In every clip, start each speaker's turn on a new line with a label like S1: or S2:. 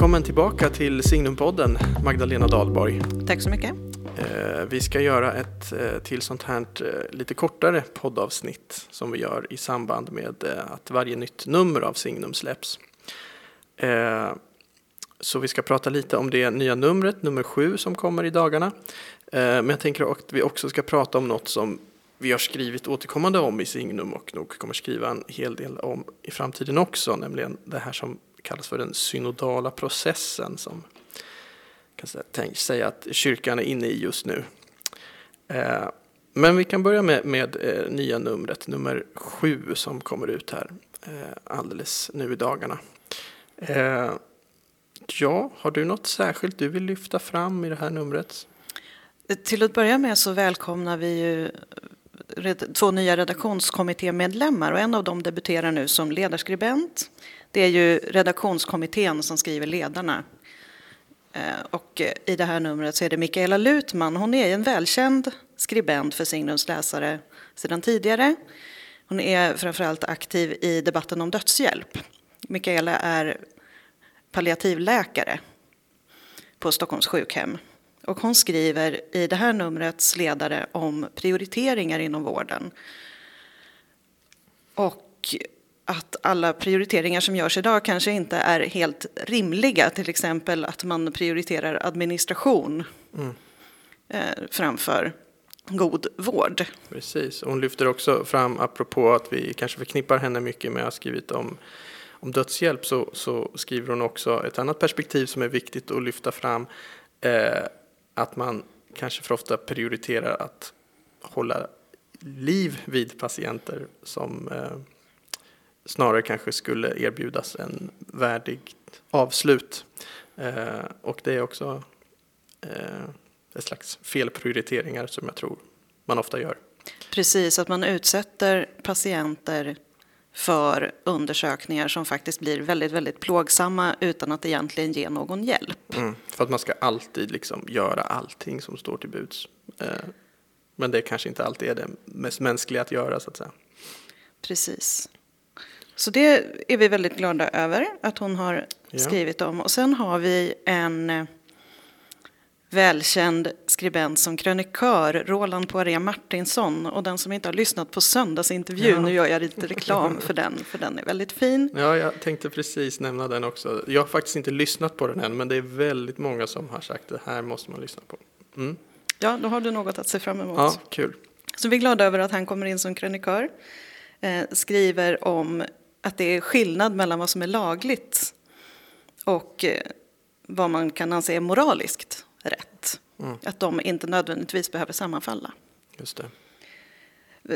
S1: Välkommen tillbaka till Signumpodden, Magdalena Dahlborg.
S2: Tack så mycket.
S1: Eh, vi ska göra ett eh, till sånt här eh, lite kortare poddavsnitt som vi gör i samband med att varje nytt nummer av Signum släpps. Så vi ska prata lite om det nya numret, nummer sju, som kommer i dagarna. Men jag tänker att vi också ska prata om något som vi har skrivit återkommande om i Signum och nog kommer skriva en hel del om i framtiden också, nämligen det här som kallas för den synodala processen som kan säga att kyrkan är inne i just nu. Eh, men vi kan börja med, med eh, nya numret, nummer sju som kommer ut här eh, alldeles nu i dagarna. Ja, har du något särskilt du vill lyfta fram i det här numret?
S2: Till att börja med så välkomnar vi ju två nya redaktionskommittémedlemmar och en av dem debuterar nu som ledarskribent. Det är ju redaktionskommittén som skriver ledarna. Eh, och eh, i det här numret så är det Mikaela Lutman. Hon är en välkänd skribent för Signums läsare sedan tidigare. Hon är framförallt aktiv i debatten om dödshjälp. Mikaela är palliativläkare på Stockholms sjukhem. Och hon skriver i det här numrets ledare om prioriteringar inom vården. Att alla prioriteringar som görs idag kanske inte är helt rimliga. Till exempel att man prioriterar administration mm. eh, framför god vård.
S1: Precis, hon lyfter också fram, apropå att vi kanske förknippar henne mycket med att ha skrivit om, om dödshjälp, så, så skriver hon också ett annat perspektiv som är viktigt att lyfta fram. Eh, att man kanske för ofta prioriterar att hålla liv vid patienter som eh, snarare kanske skulle erbjudas en värdig avslut. Eh, och det är också eh, ett slags felprioriteringar som jag tror man ofta gör.
S2: Precis, att man utsätter patienter för undersökningar som faktiskt blir väldigt, väldigt plågsamma utan att egentligen ge någon hjälp.
S1: Mm, för att man ska alltid liksom göra allting som står till buds. Eh, men det kanske inte alltid är det mest mänskliga att göra så att säga.
S2: Precis. Så det är vi väldigt glada över att hon har ja. skrivit om. Och sen har vi en eh, välkänd skribent som krönikör, Roland Poiré Martinsson. Och den som inte har lyssnat på söndagsintervjun, ja. nu gör jag lite reklam för den, för den är väldigt fin.
S1: Ja, jag tänkte precis nämna den också. Jag har faktiskt inte lyssnat på den än, men det är väldigt många som har sagt att det här måste man lyssna på. Mm.
S2: Ja, då har du något att se fram emot.
S1: Ja, kul.
S2: Så vi är glada över att han kommer in som krönikör. Eh, skriver om att det är skillnad mellan vad som är lagligt och eh, vad man kan anse är moraliskt rätt. Mm. Att de inte nödvändigtvis behöver sammanfalla.
S1: Just det.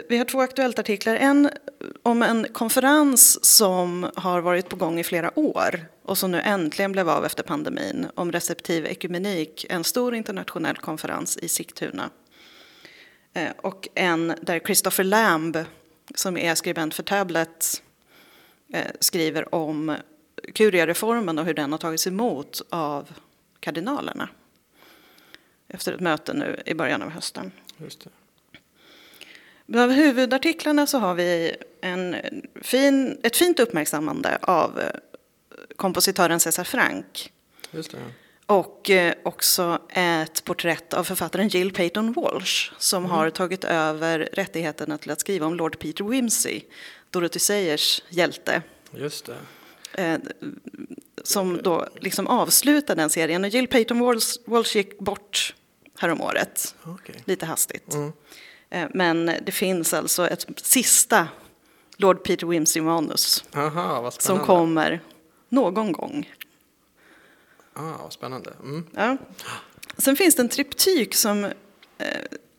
S2: Vi har två aktuellt artiklar. En om en konferens som har varit på gång i flera år och som nu äntligen blev av efter pandemin om receptiv ekumenik, en stor internationell konferens i Sigtuna. Eh, och en där Christopher Lamb, som är skribent för Tablet, skriver om kuriereformen och hur den har tagits emot av kardinalerna efter ett möte nu i början av hösten. Just det. Bland huvudartiklarna så har vi en fin, ett fint uppmärksammande av eh, kompositören Cesar Frank.
S1: Just det.
S2: Och eh, också ett porträtt av författaren Jill Peyton Walsh som mm. har tagit över rättigheterna till att skriva om Lord Peter Wimsey, Dorothy Sayers hjälte.
S1: Just det.
S2: Eh, som då liksom avslutar den serien. Och Jill Peyton Walsh, Walsh gick bort häromåret, okay. lite hastigt. Mm. Eh, men det finns alltså ett sista Lord Peter Wimsey-manus som kommer någon gång.
S1: Ah, vad spännande. Mm.
S2: Ja. Sen finns det en triptyk som eh,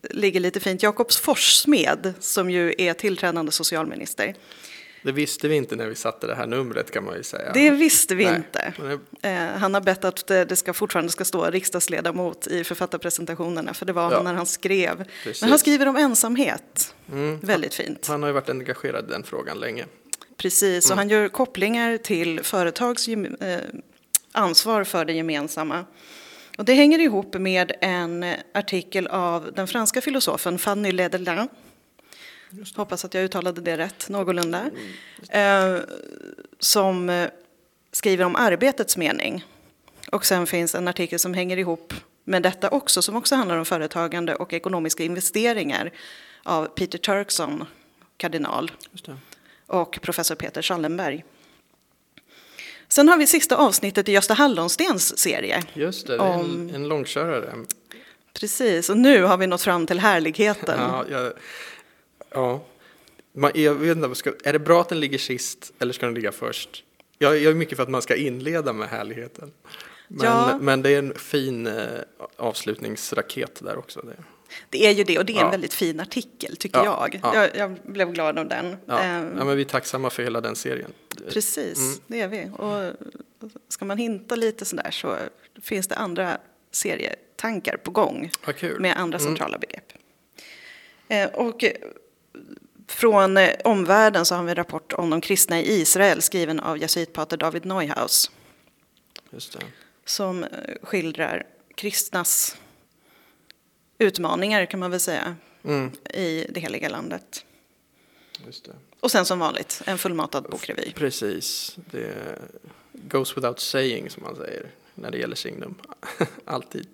S2: ligger lite fint. Jakobs Forssmed, som ju är tillträdande socialminister.
S1: Det visste vi inte när vi satte det här numret kan man ju säga.
S2: Det visste vi Nej. inte. Eh, han har bett att det ska fortfarande ska stå riksdagsledamot i författarpresentationerna, för det var ja. han när han skrev. Precis. Men han skriver om ensamhet. Mm. Väldigt fint.
S1: Han har ju varit engagerad i den frågan länge.
S2: Precis, och mm. han gör kopplingar till företags eh, ansvar för det gemensamma. Och det hänger ihop med en artikel av den franska filosofen Fanny Ledelin hoppas att jag uttalade det rätt någorlunda, mm. eh, som eh, skriver om arbetets mening Och sen finns en artikel som hänger ihop med detta också, som också handlar om företagande och ekonomiska investeringar av Peter Turkson, kardinal, och professor Peter Schallenberg. Sen har vi sista avsnittet i Gösta Hallonstens serie.
S1: Just det, det är en, en långkörare.
S2: Precis, och nu har vi nått fram till härligheten.
S1: Ja, jag, ja. Man, jag vet inte, ska, är det bra att den ligger sist eller ska den ligga först? Jag, jag är mycket för att man ska inleda med härligheten. Men, ja. men det är en fin eh, avslutningsraket där också. Det.
S2: det är ju det och det är ja. en väldigt fin artikel tycker ja. Jag. jag. jag. blev glad av den.
S1: Ja. Um, ja. men vi är tacksamma för hela den serien.
S2: Precis, mm. det är vi. Och ska man hinta lite sådär så finns det andra serietankar på gång med andra mm. centrala mm. begrepp. Eh, och från eh, omvärlden så har vi en rapport om de kristna i Israel skriven av jesuitpater David Neuhaus. Som eh, skildrar kristnas utmaningar kan man väl säga mm. i det heliga landet. Det. Och sen som vanligt en fullmatad bokrevy.
S1: Precis, det goes without saying som man säger när det gäller Signum. Alltid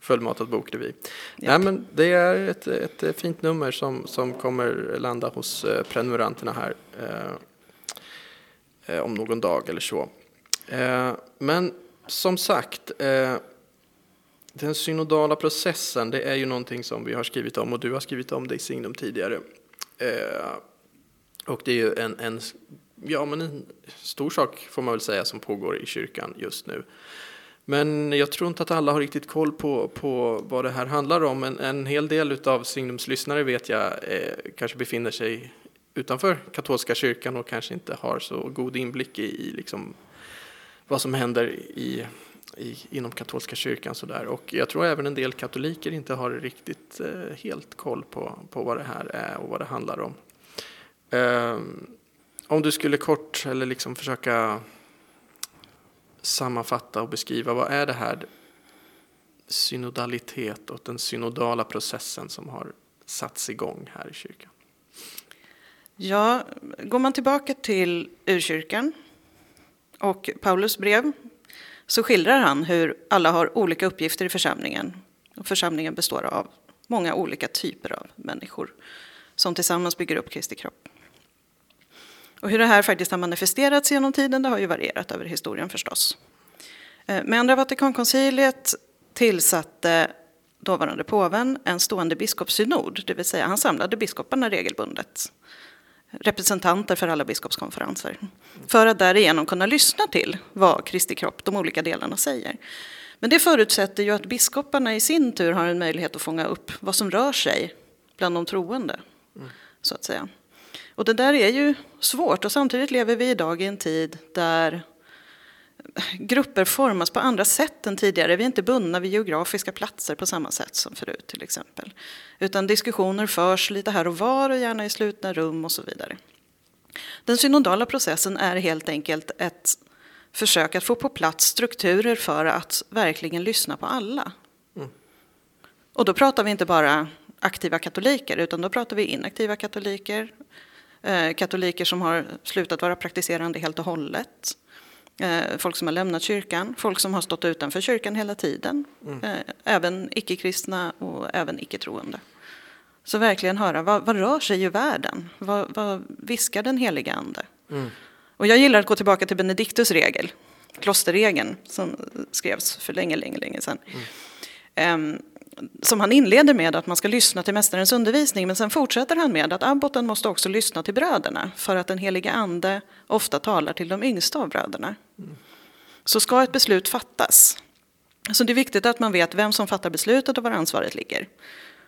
S1: fullmatad bokrevy. Yep. Nej, men det är ett, ett fint nummer som, som kommer landa hos eh, prenumeranterna här eh, eh, om någon dag eller så. Eh, men som sagt, eh, den synodala processen, det är ju någonting som vi har skrivit om och du har skrivit om det i Signum tidigare. Eh, och det är ju en, en, ja, men en stor sak får man väl säga som pågår i kyrkan just nu. Men jag tror inte att alla har riktigt koll på, på vad det här handlar om. En, en hel del av Signums lyssnare vet jag eh, kanske befinner sig utanför katolska kyrkan och kanske inte har så god inblick i, i liksom vad som händer i, i, inom katolska kyrkan. Sådär. Och jag tror även en del katoliker inte har riktigt eh, helt koll på, på vad det här är och vad det handlar om. Eh, om du skulle kort eller liksom försöka sammanfatta och beskriva vad är det här synodalitet och den synodala processen som har satts igång här i kyrkan?
S2: Ja, går man tillbaka till urkyrkan och Paulus brev så skildrar han hur alla har olika uppgifter i församlingen. Och församlingen består av många olika typer av människor som tillsammans bygger upp Kristi kropp. Och hur det här faktiskt har manifesterats genom tiden det har ju varierat över historien förstås. Eh, Med andra Vatikankonciliet tillsatte dåvarande påven en stående biskopssynod, det vill säga han samlade biskoparna regelbundet. Representanter för alla biskopskonferenser. För att därigenom kunna lyssna till vad Kristi kropp, de olika delarna, säger. Men det förutsätter ju att biskoparna i sin tur har en möjlighet att fånga upp vad som rör sig bland de troende. Mm. Så att säga. Och det där är ju svårt och samtidigt lever vi idag i en tid där grupper formas på andra sätt än tidigare. Vi är inte bundna vid geografiska platser på samma sätt som förut till exempel. Utan diskussioner förs lite här och var och gärna i slutna rum och så vidare. Den synodala processen är helt enkelt ett försök att få på plats strukturer för att verkligen lyssna på alla. Mm. Och då pratar vi inte bara aktiva katoliker utan då pratar vi inaktiva katoliker, katoliker som har slutat vara praktiserande helt och hållet. Eh, folk som har lämnat kyrkan, folk som har stått utanför kyrkan hela tiden. Mm. Eh, även icke-kristna och även icke-troende. Så verkligen höra, vad, vad rör sig i världen? Vad, vad viskar den heliga ande? Mm. Och jag gillar att gå tillbaka till Benediktus regel, klosterregeln, som skrevs för länge, länge, länge sedan. Mm. Um, som han inleder med att man ska lyssna till mästarens undervisning men sen fortsätter han med att abboten måste också lyssna till bröderna för att den helige ande ofta talar till de yngsta av bröderna. Så ska ett beslut fattas, så det är viktigt att man vet vem som fattar beslutet och var ansvaret ligger.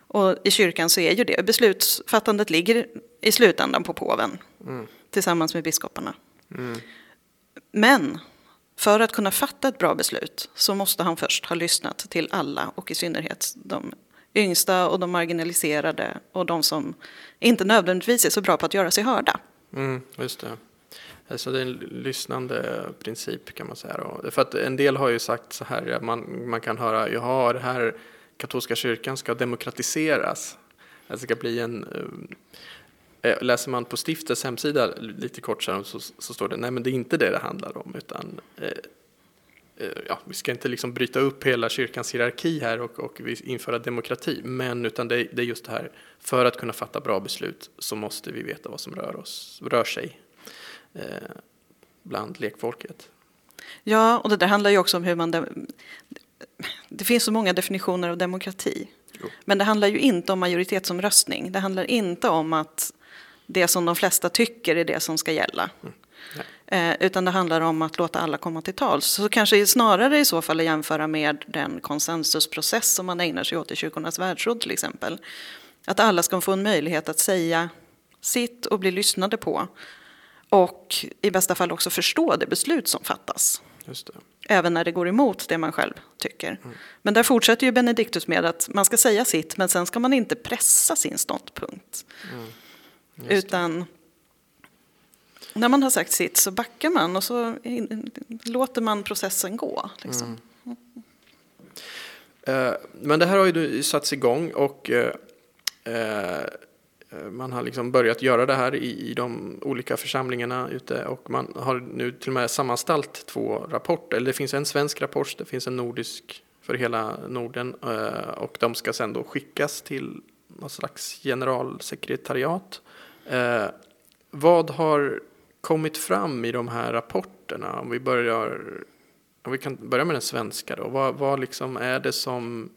S2: Och i kyrkan så är ju det, beslutsfattandet ligger i slutändan på påven mm. tillsammans med biskoparna. Mm. Men för att kunna fatta ett bra beslut så måste han först ha lyssnat till alla och i synnerhet de yngsta och de marginaliserade och de som inte nödvändigtvis är så bra på att göra sig hörda.
S1: Mm, just det. Alltså det är en lyssnande princip kan man säga. Då. För att en del har ju sagt så här, man, man kan höra, jaha, det här katolska kyrkan ska demokratiseras. Det ska bli en eh, läser man på stiftets hemsida lite kort så, så, står det nej men det är inte det det handlar om utan eh, eh, ja, vi ska inte liksom bryta upp hela kyrkans hierarki här och, och införa demokrati, men utan det, det, är just det här, för att kunna fatta bra beslut så måste vi veta vad som rör, oss, rör sig eh, bland lekfolket.
S2: Ja, och det där handlar ju också om hur man... Det finns så många definitioner av demokrati. Jo. Men det handlar ju inte om majoritetsomröstning. Det handlar inte om att det som de flesta tycker är det som ska gälla. Mm. Eh, utan det handlar om att låta alla komma till tals. Så kanske snarare i så fall att jämföra med den konsensusprocess som man ägnar sig åt i Kyrkornas världsråd till exempel. Att alla ska få en möjlighet att säga sitt och bli lyssnade på. Och i bästa fall också förstå det beslut som fattas. Även när det går emot det man själv tycker. Mm. Men där fortsätter ju Benediktus med att man ska säga sitt men sen ska man inte pressa sin ståndpunkt. Mm. Utan när man har sagt sitt så backar man och så låter man processen gå. Liksom. Mm.
S1: Uh, men det här har ju satts igång och uh, uh, man har liksom börjat göra det här i, de olika församlingarna ute och man har nu till och med sammanställt två rapporter. Eller det finns en svensk rapport, det finns en nordisk för hela Norden och de ska sen då skickas till något slags generalsekretariat. Vad har kommit fram i de här rapporterna? Om vi börjar om vi kan börja med den svenska då. Vad, vad liksom är det som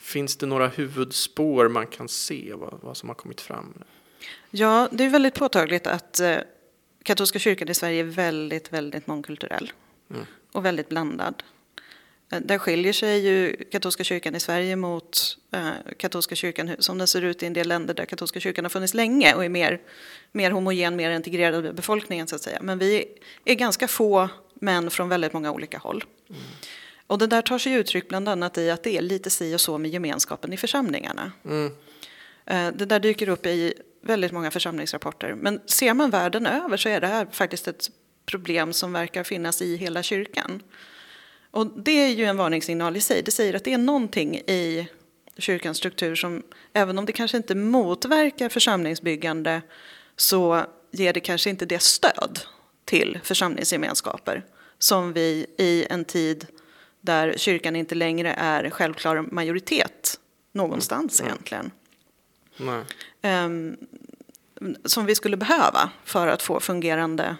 S1: Finns det några huvudspår man kan se vad, vad som har kommit fram?
S2: Ja, det är väldigt påtagligt att eh, katolska kyrkan i Sverige är väldigt, väldigt mångkulturell mm. och väldigt blandad. Eh, där skiljer sig ju katolska kyrkan i Sverige mot eh, katolska kyrkan som den ser ut i en del länder där katolska kyrkan har funnits länge och är mer, mer homogen, mer integrerad med befolkningen så att säga. Men vi är ganska få män från väldigt många olika håll. Mm. Och det där tar sig uttryck bland annat i att det är lite si och så med gemenskapen i församlingarna. Mm. Eh, det där dyker upp i väldigt många församlingsrapporter. Men ser man världen över så är det här faktiskt ett problem som verkar finnas i hela kyrkan. Och det är ju en varningssignal i sig. Det säger att det är någonting i kyrkans struktur som, även om det kanske inte motverkar församlingsbyggande, så ger det kanske inte det stöd till församlingsgemenskaper som vi i en tid där kyrkan inte längre är självklar majoritet någonstans mm. egentligen. Um, som vi skulle behöva för att få fungerande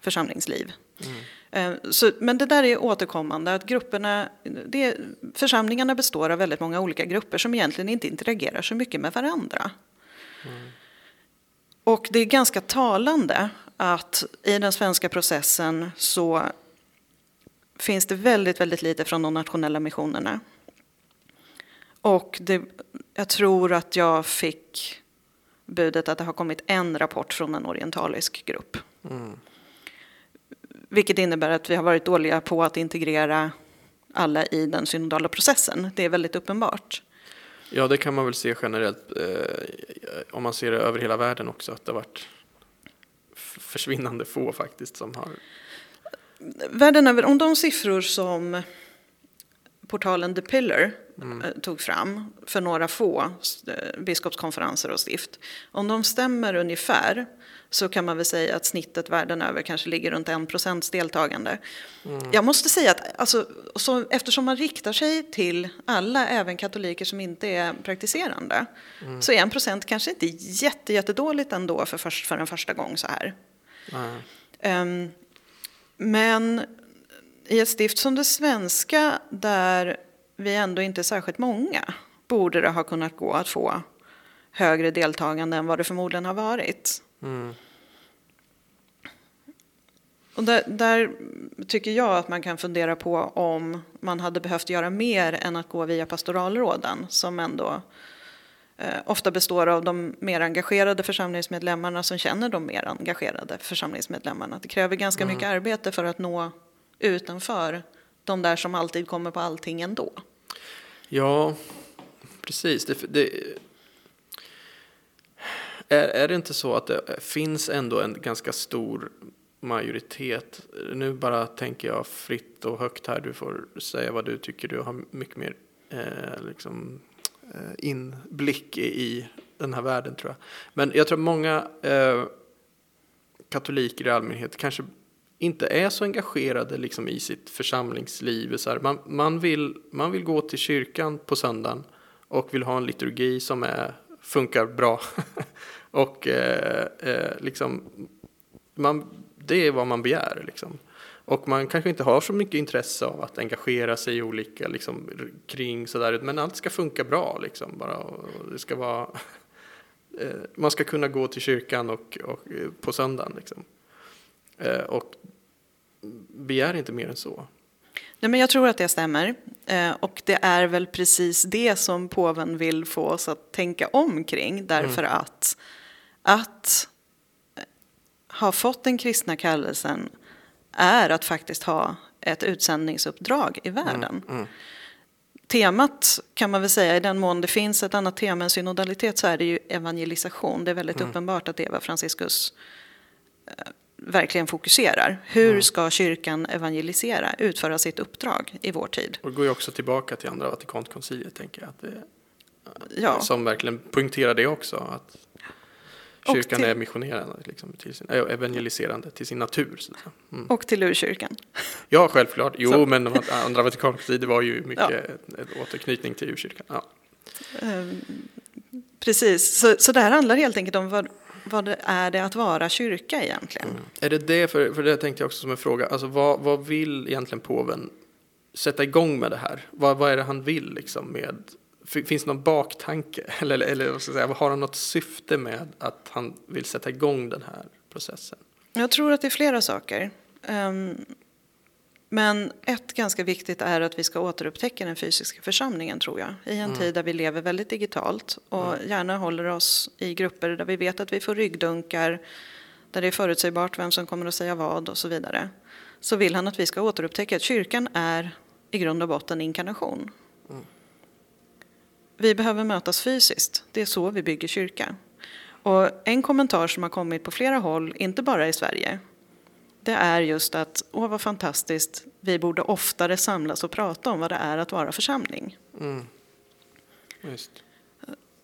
S2: församlingsliv. Mm. Eh, så, men det där är återkommande, att grupperna, det, församlingarna består av väldigt många olika grupper som egentligen inte interagerar så mycket med varandra. Mm. Och det är ganska talande att i den svenska processen så finns det väldigt, väldigt lite från de nationella missionerna. Och det, jag tror att jag fick budet att det har kommit en rapport från en orientalisk grupp. Mm. Vilket innebär att vi har varit dåliga på att integrera alla i den synodala processen. Det är väldigt uppenbart.
S1: Ja, det kan man väl se generellt eh, om man ser det över hela världen också, att det har varit försvinnande få faktiskt som har...
S2: Världen över, om de siffror som portalen The Pillar mm. Eh, tog fram för några få eh, biskopskonferenser och stift, om de stämmer ungefär så kan man väl säga att snittet världen över kanske ligger runt 1 procents deltagande. Mm. Jag måste säga att alltså, så, eftersom man riktar sig till alla, även katoliker som inte är praktiserande, mm. så är 1 procent kanske inte jätte, jättedåligt ändå för, först, för en första gång så här. Um, men i ett stift som det svenska, där vi ändå inte är särskilt många, borde det ha kunnat gå att få högre deltagande än vad det förmodligen har varit. Mm. Och där, där, tycker jag att man kan fundera på om man hade behövt göra mer än att gå via pastoralråden som ändå eh, ofta består av de mer engagerade församlingsmedlemmarna som känner de mer engagerade församlingsmedlemmarna. Det kräver ganska mm. mycket arbete för att nå utanför de där som alltid kommer på allting ändå.
S1: Ja, precis. Det, det, är, är det inte så att det finns ändå en ganska stor majoritet. Nu bara tänker jag fritt och högt här. Du får säga vad du tycker. Du har mycket mer eh, liksom, eh, inblick i den här världen tror jag. Men jag tror att många eh, katoliker i allmänhet kanske inte är så engagerade liksom i sitt församlingsliv. Så här, man, man, vill, man vill gå till kyrkan på söndagen och vill ha en liturgi som är, funkar bra. och eh, eh, liksom, man, det är vad man begär. Liksom. Och man kanske inte har så mycket intresse av att engagera sig i olika liksom, kring sådär, men allt ska funka bra liksom bara. Det ska vara eh, man ska kunna gå till kyrkan och, och eh, på söndagen liksom. Eh, och begär inte mer än så.
S2: Nej, men jag tror att det stämmer. Eh, och det är väl precis det som påven vill få oss att tänka om kring. Därför mm. att, att ha fått den kristna kallelsen är att faktiskt ha ett utsändningsuppdrag i världen. Mm, mm. Temat kan man väl säga, i den mån det finns ett annat tema än synodalitet så är det ju evangelisation. Det är väldigt mm. uppenbart att det var Franciscus eh, verkligen fokuserar. Hur mm. ska kyrkan evangelisera, utföra sitt uppdrag i vår tid?
S1: Och det går ju också tillbaka till andra Vatikankonciliet, tänker jag. Att det, ja. Som verkligen poängterar det också. Att kyrkan till, är missionerande, liksom, till sin, evangeliserande till sin natur.
S2: Mm. Och till urkyrkan.
S1: Ja, självklart. Jo, Så. men andra Vatikankonciliet var ju mycket ja. en återknytning till urkyrkan. Ja. Um,
S2: precis, så, så det här handlar helt enkelt om vad vad det är det att vara kyrka egentligen? Mm.
S1: Är det det, för, för det tänkte jag också som en fråga, alltså vad, vad vill egentligen påven sätta igång med det här? Vad, vad är det han vill liksom med, finns det någon baktanke? Eller, eller vad ska jag säga, har han något syfte med att han vill sätta igång den här processen?
S2: Jag tror att det är flera saker. Um, men ett ganska viktigt är att vi ska återupptäcka den fysiska församlingen tror jag. I en mm. tid där vi lever väldigt digitalt och mm. gärna håller oss i grupper där vi vet att vi får ryggdunkar, där det är förutsägbart vem som kommer att säga vad och så vidare. Så vill han att vi ska återupptäcka att kyrkan är i grund och botten inkarnation. Mm. Vi behöver mötas fysiskt, det är så vi bygger kyrka. Och en kommentar som har kommit på flera håll, inte bara i Sverige, det är just att, åh vad fantastiskt, vi borde oftare samlas och prata om vad det är att vara församling. Mm. Just.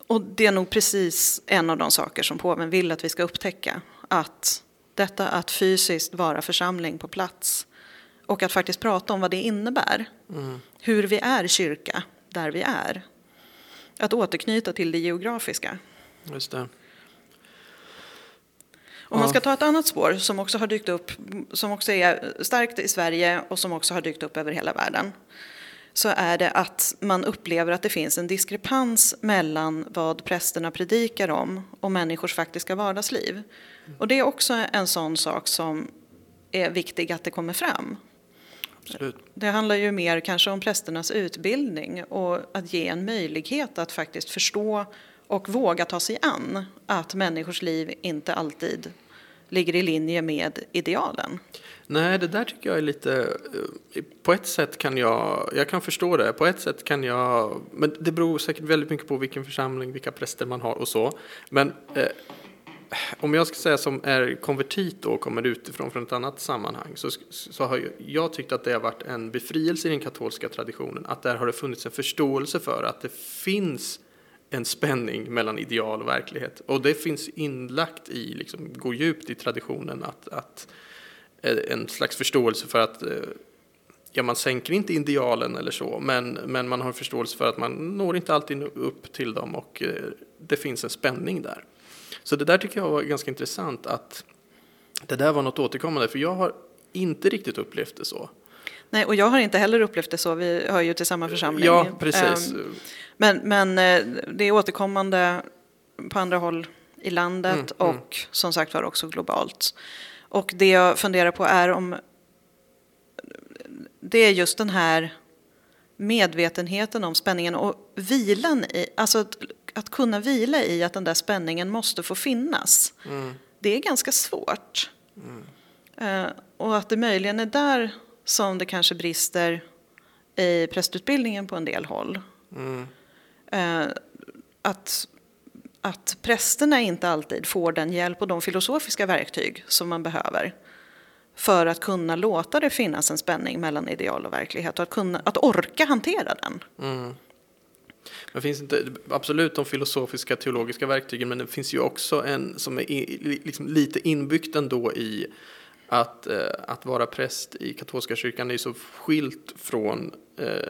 S2: Och det är nog precis en av de saker som påven vill att vi ska upptäcka. Att detta att fysiskt vara församling på plats och att faktiskt prata om vad det innebär. Mm. Hur vi är kyrka där vi är. Att återknyta till det geografiska.
S1: Just det.
S2: Om man ska ta ett annat spår som också har dykt upp, som också är starkt i Sverige och som också har dykt upp över hela världen så är det att man upplever att det finns en diskrepans mellan vad prästerna predikar om och människors faktiska vardagsliv. Och det är också en sån sak som är viktig att det kommer fram.
S1: Absolut.
S2: Det handlar ju mer kanske om prästernas utbildning och att ge en möjlighet att faktiskt förstå och våga ta sig an att människors liv inte alltid ligger i linje med idealen.
S1: Nej, det där tycker jag är lite... Eh, på ett sätt kan jag... Jag kan förstå det. På ett sätt kan jag... Men det beror säkert väldigt mycket på vilken församling, vilka präster man har och så. Men eh, om jag ska säga som är konvertit och kommer utifrån från ett annat sammanhang så, så har jag, jag tyckt att det har varit en befrielse i den katolska traditionen. Att där har det funnits en förståelse för att det finns en spänning mellan ideal och verklighet. Och det finns inlagt i, liksom, går djupt i traditionen att, att eh, en slags förståelse för att eh, ja, man sänker inte idealen eller så, men, men man har förståelse för att man når inte alltid upp till dem och eh, det finns en spänning där. Så det där tycker jag var ganska intressant att det där var något återkommande, för jag har inte riktigt upplevt det så.
S2: Nej, och jag har inte heller upplevt det så. Vi hör ju till samma församling.
S1: Ja, precis.
S2: Um, men, men eh, det är återkommande på andra håll i landet mm, mm. och mm. som sagt var också globalt. Och det jag funderar på är om det är just den här medvetenheten om spänningen och vilan i, alltså att, att kunna vila i att den där spänningen måste få finnas. Mm. Det är ganska svårt. Uh, och att det möjligen är där som det kanske brister i prästutbildningen på en del håll. Mm. Eh, att, att prästerna inte alltid får den hjälp och de filosofiska verktyg som man behöver för att kunna låta det finnas en spänning mellan ideal och verklighet och att, kunna, att orka hantera den. Mm.
S1: Men finns inte absolut de filosofiska teologiska verktygen men det finns ju också en som är liksom lite inbyggt ändå i att, eh, att vara präst i katolska kyrkan är så skilt från, eh,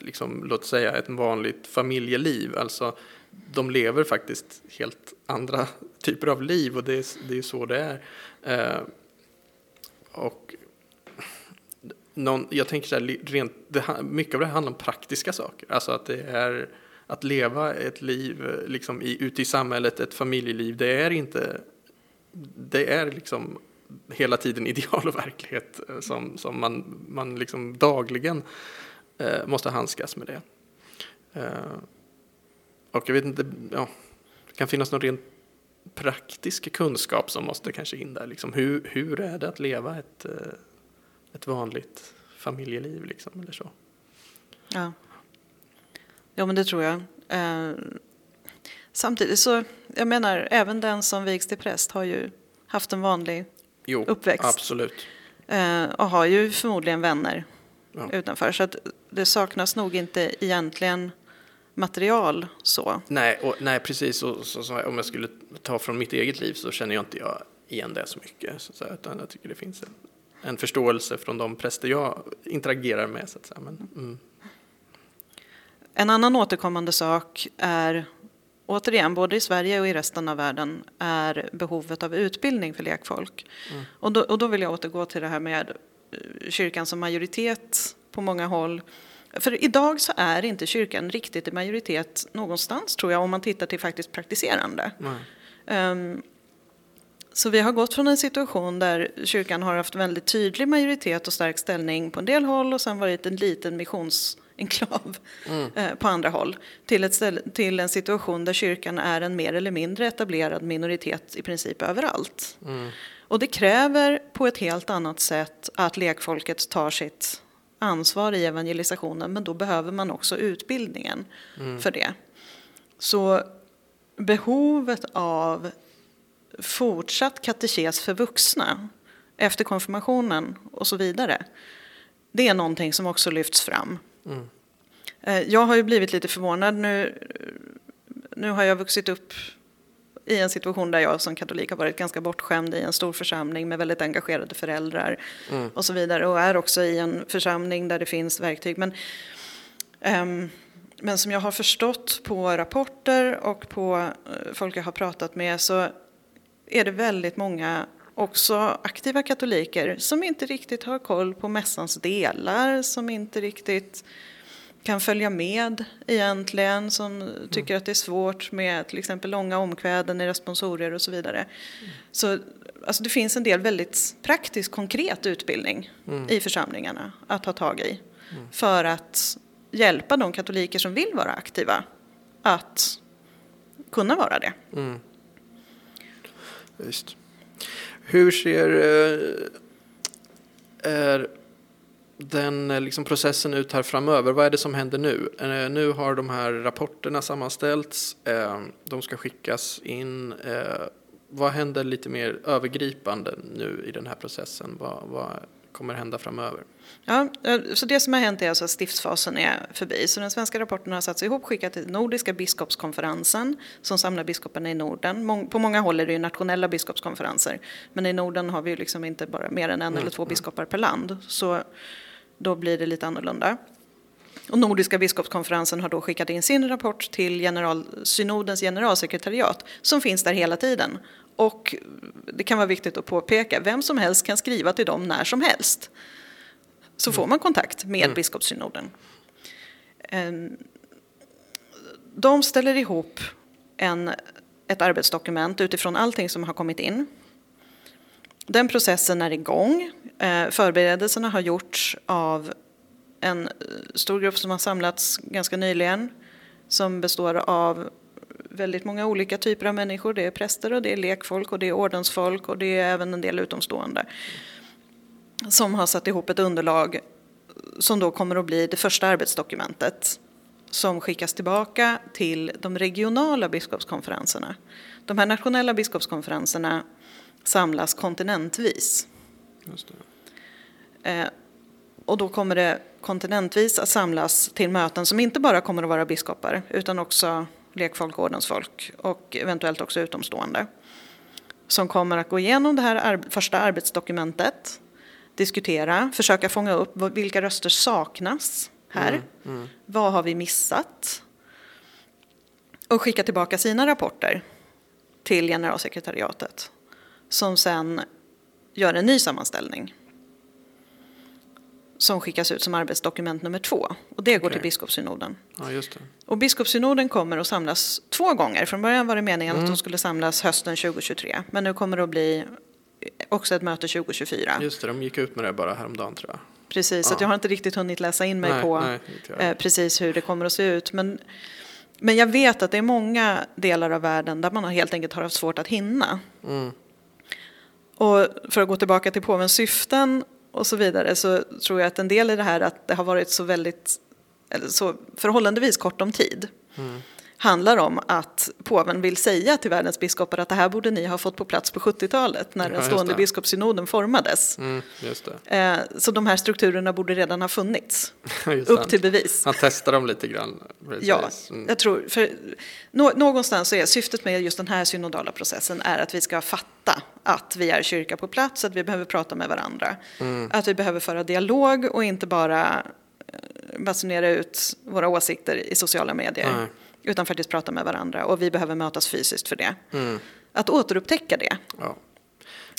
S1: liksom, låt säga, ett vanligt familjeliv. Alltså, de lever faktiskt helt andra typer av liv och det är, det är så det är. Eh, och någon, jag tänker så här, rent, det, mycket av det här handlar om praktiska saker. Alltså att det är att leva ett liv liksom i, ute i samhället, ett familjeliv, det är inte, det är liksom hela tiden ideal och verklighet eh, som, som man, man liksom dagligen eh, måste handskas med det. Eh, och jag vet inte, ja, det kan finnas någon rent praktisk kunskap som måste kanske in där. Liksom. Hur, hur är det att leva ett, eh, ett vanligt familjeliv liksom, eller så?
S2: Ja. ja, men det tror jag. Eh, samtidigt så, jag menar, även den som vigs till präst har ju haft en vanlig
S1: jo,
S2: uppväxt.
S1: Absolut.
S2: Eh, och har ju förmodligen vänner
S1: Ja.
S2: utanför. Så att det saknas nog inte egentligen material så.
S1: Nej, och, nej precis. Och, så, så, om jag skulle ta från mitt eget liv så känner jag inte jag igen det så mycket. Så, utan jag tycker det finns en, en förståelse från de präster jag interagerar med. Så att säga. Men, mm.
S2: En annan återkommande sak är, återigen, både i Sverige och i resten av världen, är behovet av utbildning för lekfolk.
S1: Mm.
S2: Och, då, och då vill jag återgå till det här med eh, kyrkan som majoritet på många håll. För idag så är inte kyrkan riktigt i majoritet någonstans tror jag om man tittar till faktiskt praktiserande.
S1: Nej.
S2: Um, så vi har gått från en situation där kyrkan har haft väldigt tydlig majoritet och stark ställning på en del håll och sen varit en liten missionsenklav
S1: Mm.
S2: eh, på andra håll till, ett ställe, till en situation där kyrkan är en mer eller mindre etablerad minoritet i princip överallt.
S1: Mm.
S2: Och det kräver på ett helt annat sätt att lekfolket tar sitt ansvar i evangelisationen men då behöver man också utbildningen för det. Så behovet av fortsatt katekes för vuxna efter konfirmationen och så vidare. Det är någonting som också lyfts fram.
S1: Mm.
S2: Eh, Jag har ju blivit lite förvånad nu. Nu har jag vuxit upp i en situation där jag som katolik har varit ganska bortskämd i en stor församling med väldigt engagerade föräldrar
S1: Mm.
S2: och så vidare och är också i en församling där det finns verktyg. Men, ehm, men som jag har förstått på rapporter och på eh, folk jag har pratat med så är det väldigt många också aktiva katoliker som inte riktigt har koll på mässans delar, som inte riktigt kan följa med egentligen, som tycker att det är svårt med till exempel långa omkväden i responsorier och så vidare. Så alltså, det finns en del väldigt praktisk, konkret utbildning i församlingarna att ta tag i för att hjälpa de katoliker som vill vara aktiva att kunna vara det.
S1: Mm. Just. Hur ser eh, är den eh, liksom, processen ut här framöver? Vad är det som händer nu? Eh, nu har de här rapporterna sammanställts. Eh, de ska skickas in. Eh, vad händer lite mer övergripande nu i den här processen? Vad, vad kommer hända framöver?
S2: Ja, eh, så det som har hänt är alltså att stiftsfasen är förbi. Så den svenska rapporten har satts ihop, skickat till Nordiska biskopskonferensen som samlar biskoparna i Norden. På många håll är det ju nationella biskopskonferenser. Men i Norden har vi ju liksom inte bara mer än en eller två biskopar per land. Så då blir det lite annorlunda. Och Nordiska biskopskonferensen har då skickat in sin rapport till general, synodens generalsekretariat som finns där hela tiden. Och det kan vara viktigt att påpeka, vem som helst kan skriva till dem när som helst. Så får man kontakt med biskopssynoden. Ehm, De ställer ihop en, ett arbetsdokument utifrån allting som har kommit in. Den processen är igång. Eh, Förberedelserna har gjorts av en stor grupp som har samlats ganska nyligen som består av väldigt många olika typer av människor. Det är präster och det är lekfolk och det är ordensfolk och det är även en del utomstående som har satt ihop ett underlag som då kommer att bli det första arbetsdokumentet som skickas tillbaka till de regionala biskopskonferenserna. De här nationella biskopskonferenserna samlas kontinentvis. Eh, och då kommer det kontinentvis att samlas till möten som inte bara kommer att vara biskopar utan också lekfolk, ordensfolk och eventuellt också utomstående. som kommer att gå igenom det här första arbetsdokumentet, diskutera, försöka fånga upp vilka röster saknas här, mm, mm. vad har vi missat och skicka tillbaka sina rapporter till generalsekretariatet som sen gör en ny sammanställning som skickas ut som arbetsdokument nummer två. Och det går till biskopssynoden.
S1: Ja.
S2: Och biskopssynoden kommer att samlas två gånger. Från början var det meningen mm. att de skulle samlas hösten 2023. Men nu kommer det att bli också ett möte 2024.
S1: Just det, de gick ut med det bara häromdagen tror jag.
S2: Precis, ja. så jag har inte riktigt hunnit läsa in mig nej, på nej, eh, precis hur det kommer att se ut. Men, men jag vet att det är många delar av världen där man helt enkelt har haft svårt att hinna. Mm. Och för att gå tillbaka till påvens syften och så vidare så tror jag att en del i det här att det har varit så väldigt, så förhållandevis kort om tid. Mm handlar om att påven vill säga till världens biskopar att det här borde ni ha fått på plats på 70-talet när ja, den stående biskopssynoden formades. Mm, eh, så de här strukturerna borde redan ha funnits. Upp till bevis.
S1: Han testar dem lite grann.
S2: Precis. Ja, mm. jag tror, för någonstans så är syftet med just den här synodala processen är att vi ska fatta att vi är kyrka på plats, att vi behöver prata med varandra. Mm. Att vi behöver föra dialog och inte bara eh, basunera ut våra åsikter i sociala medier. Nej utan faktiskt prata med varandra och vi behöver mötas fysiskt för det. Mm. Att återupptäcka det. Ja.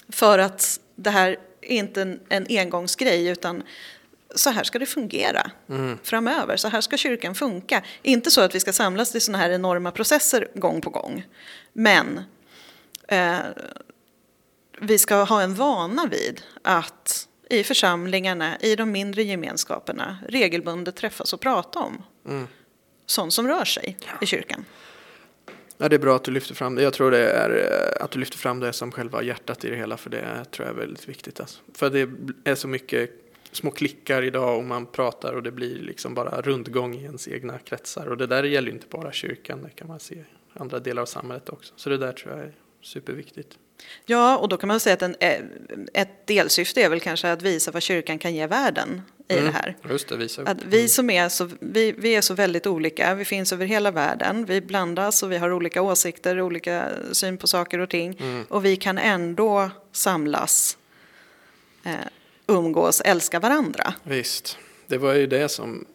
S2: För att det här är inte en, en engångsgrej utan så här ska det fungera mm. framöver. Så här ska kyrkan funka. Inte så att vi ska samlas till sådana här enorma processer gång på gång. Men eh, vi ska ha en vana vid att i församlingarna, i de mindre gemenskaperna regelbundet träffas och prata om. Mm sånt som rör sig i kyrkan.
S1: Ja, det är bra att du lyfter fram det. Jag tror det är eh, att du lyfter fram det som själva hjärtat i det hela, för det tror jag är väldigt viktigt. Alltså. För det är så mycket små klickar idag och man pratar och det blir liksom bara rundgång i ens egna kretsar. Och det där gäller inte bara kyrkan, det kan man se i andra delar av samhället också. Så det där tror jag är superviktigt.
S2: Ja, och då kan man säga att en, eh, ett delsyfte är väl kanske att visa vad kyrkan kan ge världen i mm, det här.
S1: Just det, visa.
S2: Att vi som är så, vi, vi är så väldigt olika, vi finns över hela världen, vi blandas och vi har olika åsikter, olika syn på saker och ting. Mm. Och vi kan ändå samlas, eh, umgås, älska varandra.
S1: Visst, det var ju det som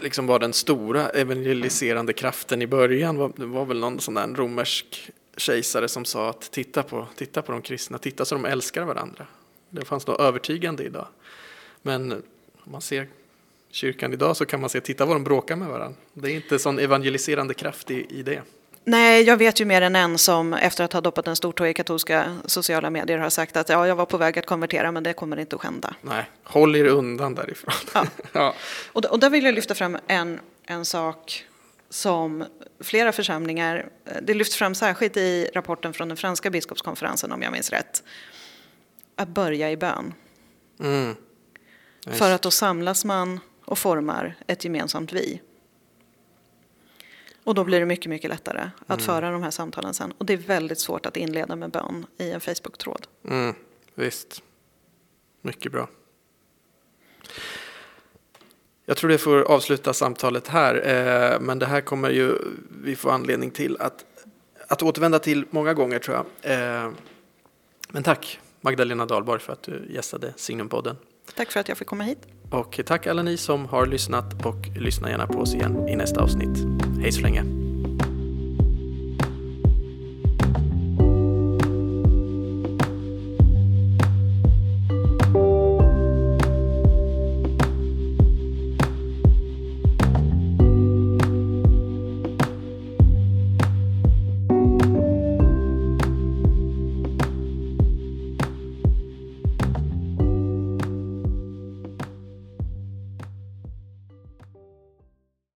S1: liksom var den stora evangeliserande kraften i början. Det var väl någon sån där romersk kejsare som sa att titta på, titta på de kristna, titta så de älskar varandra. Det fanns något övertygande idag. Men om man ser kyrkan idag så kan man se, titta vad de bråkar med varandra. Det är inte sån evangeliserande kraft i, i det.
S2: Nej, jag vet ju mer än en som efter att ha doppat en stortå i katolska sociala medier har sagt att ja, jag var på väg att konvertera men det kommer inte att hända.
S1: Nej, håll er undan därifrån. Ja.
S2: ja. Och, och där vill jag lyfta fram en, en sak som flera församlingar, det lyfts fram särskilt i rapporten från den franska biskopskonferensen om jag minns rätt, att börja i bön. Mm. Nice. För att då samlas man och formar ett gemensamt vi. Och då blir det mycket, mycket lättare att mm. föra de här samtalen sen. Och det är väldigt svårt att inleda med bön i en Facebook-tråd.
S1: Mm, visst. Mycket bra. Jag tror det får avsluta samtalet här, eh, men det här kommer ju vi få anledning till att, att återvända till många gånger tror jag. Eh, men tack Magdalena Dahlborg för att du gästade Signumpodden.
S2: Tack för att jag fick komma hit.
S1: Och tack alla ni som har lyssnat och lyssna gärna på oss igen i nästa avsnitt. Hej så länge.